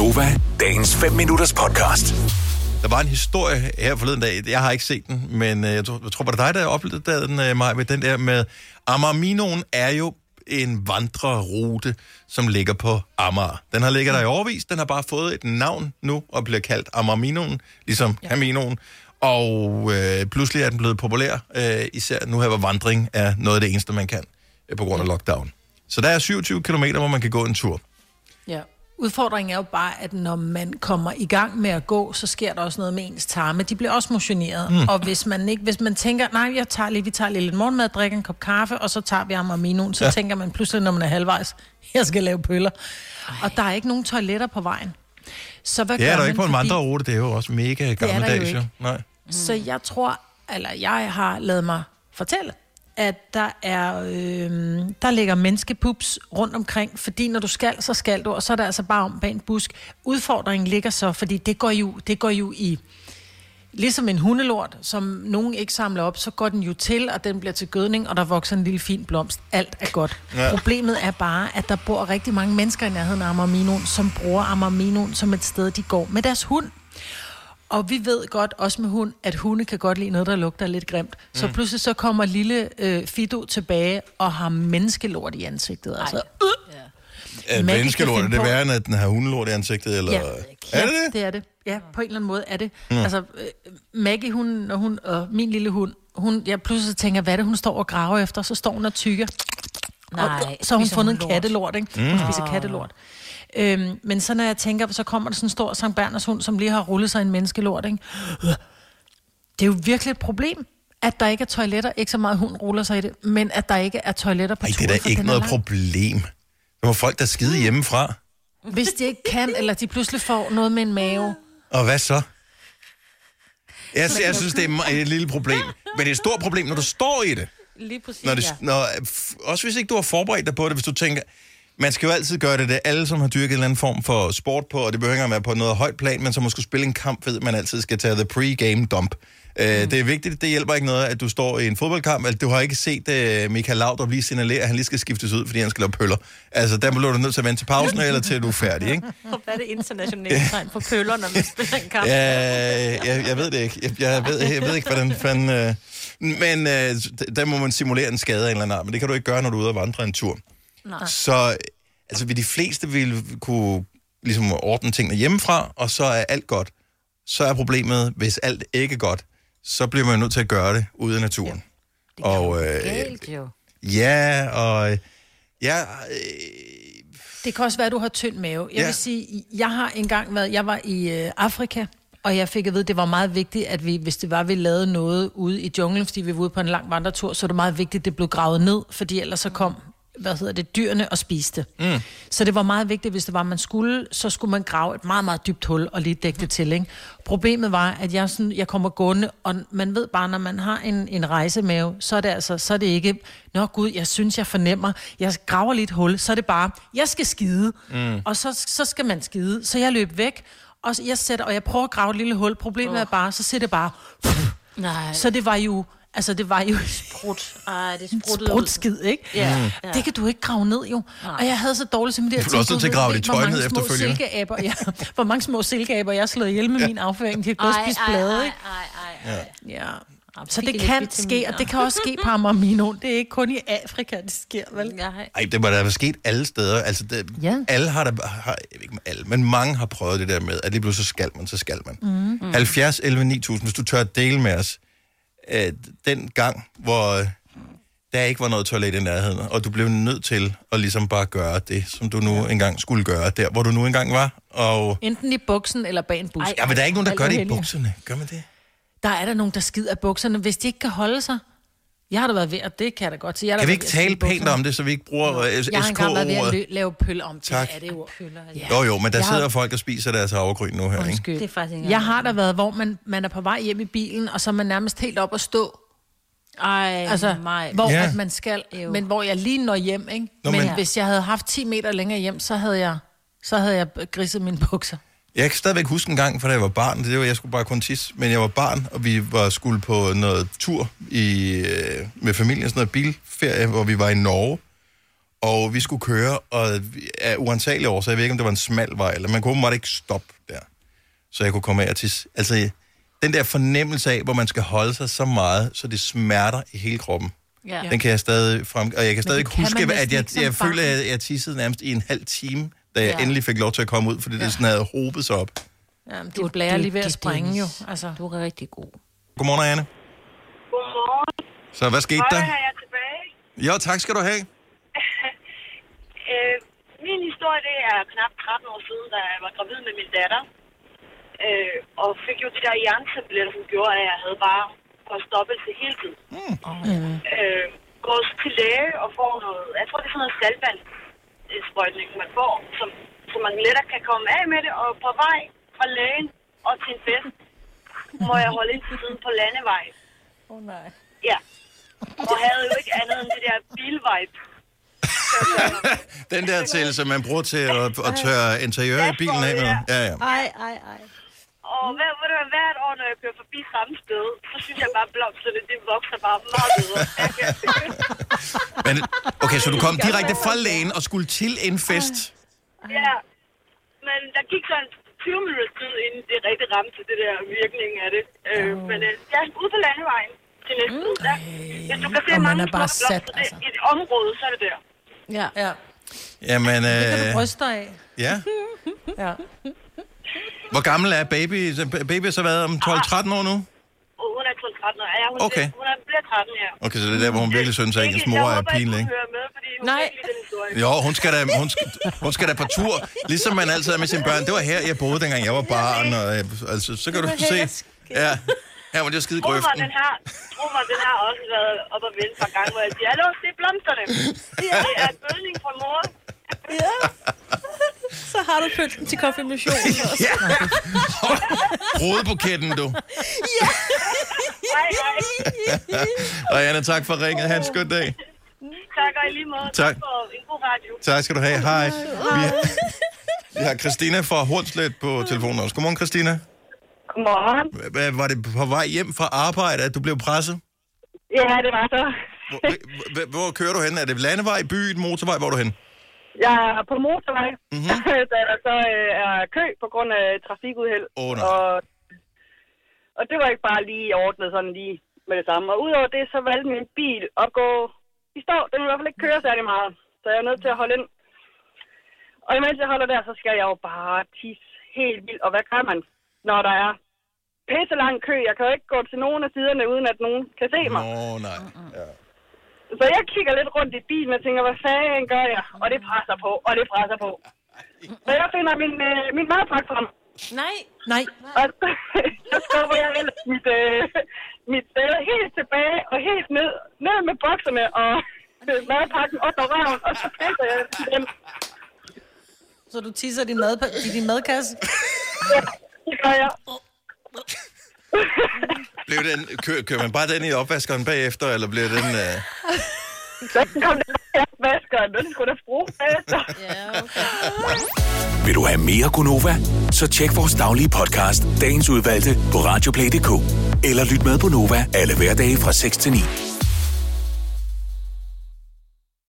Gunova, dagens 5 minutters podcast. Der var en historie her forleden dag. Jeg har ikke set den, men øh, jeg tror, jeg tror var det dig, der oplevede den, øh, Maja, med den der med... Amarminoen er jo en vandrerute, som ligger på Amager. Den har ligget der i overvis. Den har bare fået et navn nu og bliver kaldt Amarminoen, ligesom ja. Caminoen. Og øh, pludselig er den blevet populær, øh, især nu her, hvor vandring er noget af det eneste, man kan øh, på grund af lockdown. Så der er 27 km, hvor man kan gå en tur. Udfordringen er jo bare, at når man kommer i gang med at gå, så sker der også noget med ens tarme. De bliver også motioneret. Mm. Og hvis man, ikke, hvis man tænker, nej, jeg tager lige, vi tager lige lidt morgenmad, drikker en kop kaffe, og så tager vi aminoen, så ja. tænker man pludselig, når man er halvvejs, jeg skal lave pøller. Ej. Og der er ikke nogen toiletter på vejen. Så hvad Det gør er der man, ikke på en vandrerute, det er jo også mega gammeldags. Nej. Så jeg tror, eller jeg har lavet mig fortælle, at der er, øh, der ligger menneskepups rundt omkring, fordi når du skal, så skal du, og så er der altså bare om bag en busk. Udfordringen ligger så, fordi det går jo, det går jo i, ligesom en hundelort, som nogen ikke samler op, så går den jo til, og den bliver til gødning, og der vokser en lille fin blomst. Alt er godt. Ja. Problemet er bare, at der bor rigtig mange mennesker i nærheden af Amarminoen, som bruger Amarminoen som et sted, de går med deres hund. Og vi ved godt, også med hund, at hunde kan godt lide noget, der lugter lidt grimt. Så Mm. pludselig så kommer lille øh, Fido tilbage og har menneskelort i ansigtet. Altså, øh, Er menneskelort, er det værre, end at den har hundelort i ansigtet? Eller? Ja. Er det det? det er det. Ja, på en eller anden måde er det. Mm. Altså, øh, Maggie, hun, når hun, og min lille hund, hun, jeg pludselig tænker, hvad er det, hun står og graver efter? Så står hun og tykker. Nej, og, så har hun fundet hun en lort? kattelort, ikke? Mm. Hun spiser kattelort. Øhm, men så når jeg tænker, så kommer der sådan en stor Sankt Berners hund, som lige har rullet sig i en menneskelort, ikke? Det er jo virkelig et problem, at der ikke er toiletter. Ikke så meget hund ruller sig i det, men at der ikke er toiletter på Ej, det turen, er da ikke noget lang. problem. Der må folk, der skide hjemmefra. Hvis de ikke kan, eller de pludselig får noget med en mave. Og hvad så? Jeg, jeg synes, det er et lille problem. Men det er et stort problem, når du står i det. Lige præcis, Når det ja. når, også hvis ikke du har forberedt dig på det, hvis du tænker, man skal jo altid gøre det, det er alle, som har dyrket en eller anden form for sport på, og det behøver ikke engang være på noget højt plan, men som måske spille en kamp, ved man altid skal tage the pre-game dump. Mm. Det er vigtigt, det hjælper ikke noget, at du står i en fodboldkamp, altså, du har ikke set uh, Michael Laudrup lige signalere, at han lige skal skiftes ud, fordi han skal lave pøller. Altså, der bliver du nødt til at vente til pausen, eller til du er færdig, ikke? Hvad er det internationale tegn på pøller, når man spiller en kamp? Ja, jeg, jeg ved det ikke. Jeg, jeg, ved, jeg ved ikke, hvordan fanden... Øh, men øh, der må man simulere en skade af en eller anden art, men det kan du ikke gøre, når du er ude og vandre en tur. Nej. Så altså, vil de fleste vil kunne ligesom ordne tingene hjemmefra, og så er alt godt. Så er problemet, hvis alt ikke er godt, så bliver man nødt til at gøre det ude i naturen. Ja, og øh, Galt jo. ja, og ja, øh, Det kan også være, at du har tynd mave. Jeg Ja. ja. vil sige, jeg har engang været, jeg var i øh, Afrika, og jeg fik at vide, at det var meget vigtigt, at vi, hvis det var, at vi lavede noget ude i junglen, fordi vi var ude på en lang vandretur, så er det meget vigtigt, at det blev gravet ned, fordi ellers så kom, hvad hedder det, dyrene og spiste. Mm. Så det var meget vigtigt, hvis det var, man skulle, så skulle man grave et meget, meget dybt hul og lige dække det til. Ikke? Problemet var, at jeg, sådan, jeg kommer gående, og man ved bare, når man har en, en rejsemave, så er det altså, så er det ikke, nå gud, jeg synes, jeg fornemmer, jeg graver lige et hul, så er det bare, jeg skal skide, mm. og så, så skal man skide. Så jeg løb væk, og jeg sætter, og jeg prøver at grave et lille hul. Problemet oh. er bare, så ser det bare, Nej, så det var jo, altså det var jo sprut. Ej, det spruttede ud. sprutskid, ikke? Ja, Mm. ja. Det kan du ikke grave ned, jo. Og jeg havde så dårligt simpelthen. Du er også nødt til at grave dit tøj ned efterfølgende. Silkeaber, ja. Hvor mange små silkeaber, jeg har slået ihjel med ja. min afføring. De har gået og Ej, spist ej, blade, ej, ikke? ej, ej, ej. Ja. Så det kan ske, og det kan også ske på Amarmino. Det er ikke kun i Afrika, det sker, vel? Nej. Ej, det må da være sket alle steder. Altså, det, Ja. Alle har da, har, jeg ikke med alle, men mange har prøvet det der med, at lige pludselig så skal man, så skal man. Mm. 70, 11, 9000, hvis du tør at dele med os, at den gang, hvor øh, der ikke var noget toilet i nærheden, og du blev nødt til at ligesom bare gøre det, som du nu engang skulle gøre, der hvor du nu engang var. Og Enten i buksen eller bag en busk. Ej, ja, men der er ikke nogen, der gør det i bukserne. Gør man det? Der er der nogen, der skider af bukserne, hvis de ikke kan holde sig. Jeg har da været ved, og det kan jeg da godt sige. Jeg har Kan vi ikke tale pænt om det, så vi ikke bruger øh, Jeg har engang været ved at SK-ordet? lave pøller om. Tak. Det er det ord. Ja. Jo, jo, men der Jeg har- sidder folk og spiser deres havregryn nu her, ikke? Det er faktisk ikke Jeg har da været, hvor man, man er på vej hjem i bilen, og så er man nærmest helt op at stå. Ej, Altså, mig. hvor Ja. at man skal, Ew. men hvor jeg lige når hjem, ikke? Nå, men, men- men hvis jeg havde haft 10 meter længere hjem, så havde jeg, så havde jeg griset mine bukser. Jeg kan stadigvæk huske en gang, for da jeg var barn, det var, jeg skulle bare kun tisse, men jeg var barn, og vi var skulle på noget tur i, øh, med familien, sådan noget bilferie, hvor vi var i Norge. Og vi skulle køre, og af uansagelige årsager, jeg ved ikke, om det var en smal vej, eller man kunne åbenbart ikke stoppe der. Så jeg kunne komme af til... Altså, den der fornemmelse af, hvor man skal holde sig så meget, så det smerter i hele kroppen. Ja. Den kan jeg stadig frem... Og jeg kan stadig kan huske, at jeg, jeg barn. føler, at jeg tissede nærmest i en halv time, da jeg Ja. endelig fik lov til at komme ud, fordi det sådan havde hobet sig op. Jamen, du blærer lige ved at springe jo. Altså. Du er rigtig god. Godmorgen, Anne. Godmorgen. Så hvad skete Høj, der? er jeg tilbage. Jo, tak skal du have. Øh, min historie, det er knap 13 år siden, da jeg var gravid med min datter. Øh, og fik jo de der hjernetabletter, som gjorde, at jeg havde bare forstoppelse hele tiden. Mm. Øh, går til læge og får noget, jeg tror det er sådan noget saltvandssprøjtning, man får, som, så man lettere kan komme af med det. Og på vej fra lægen og til en fest, må jeg holde ind til siden på landevejen. Åh oh, nej. Ja. Og havde jo ikke andet end det der bilvibe. Den der til, som man bruger til at, at tørre interiør i bilen af med. Ja, ja. Ej, ej, ej. Og hvad, ved du, hvert år, når jeg kører forbi samme sted, så synes jeg bare, at blomsterne, det vokser bare meget bedre. Men, okay, så du kom direkte fra lægen og skulle til en fest. ja, men der gik sådan 20 minutter tid, inden det rigtig ramte det der virkning af det. Øh, men øh, jeg er ude på landevejen til næste mm. der. Hvis du kan se Og man mange er bare sat, blomster altså. i et område, så er det der. Ja. Ja. Jamen, Det kan du øh, bryste dig af. ja. Ja. Hvor gammel er baby? Baby har så været om 12-13 år nu? Hun er kun 13 år. Ja, hun, Okay. hun er, bliver 13, ja. Okay, så det er der, hvor hun virkelig synes, at hendes mor jeg er pinlig. ikke, ikke? hun hører med, fordi hun Nej. Jo, hun skal, da, hun, skal, hun skal da på tur, ligesom man altid er med sine børn. Det var her, jeg boede, dengang jeg var barn. Og, øh, altså, så kan du se. Ja, her var det jo skide Tro mig, grøften. den har, tro mig, den har også været op og vende par gange, hvor jeg siger, hallo, se blomsterne. Det er gødning fra mor. Så har du pynten til konfirmationen også. Ja. Brudebuketten, du. Hej, hej. Og Anna, tak for ringet. Ha' en skøn dag. Tak og i lige måde. Tak. for en god radio. Tak skal du have. Hej. Vi, vi har Christina fra Hornslet på telefonen også. Godmorgen, Christina. Godmorgen. Var det på vej hjem fra arbejde, at du blev presset? Ja, det var så. Hvor, hvor, hvor kører du hen? Er det landevej, byen, motorvej? Hvor er du hen? Jeg er på motorvej, Mhm. mm-hmm. da der så øh, er kø på grund af trafikuheld. Åh, nej. og, og det var ikke bare lige ordnet sådan lige med det samme. Og udover det, så valgte min bil at gå i stå. Den vil i hvert fald ikke køre særlig meget. Så jeg er nødt til at holde ind. Og imens jeg holder der, så skal jeg jo bare tisse helt vildt. Og hvad gør man, når der er pisse lang kø? Jeg kan jo ikke gå til nogen af siderne, uden at nogen kan se mig. Nå, nej. Ja. Så jeg kigger lidt rundt i bilen og tænker, hvad fanden gør jeg? Og det presser på, og det presser på. Så jeg finder min, øh, min madpakke frem. Nej. Nej. Og så, så skubber jeg ellers mit, øh, mit sæde helt tilbage og helt ned, ned med bokserne og øh, madpakken under røven, og så pisser jeg i den. Så du tisser din mad, i din madkasse? Ja, det gør jeg. Blev den, kører, kører man bare den i opvaskeren bagefter, eller bliver den... Øh... Så kom det her vaskeren, og det skulle da bruge bagefter. Ja, okay. Vil du have mere Gunova? Så tjek vores daglige podcast, dagens udvalgte, på radioplay.dk. Eller lyt med på Nova alle hverdage fra 6 til 9.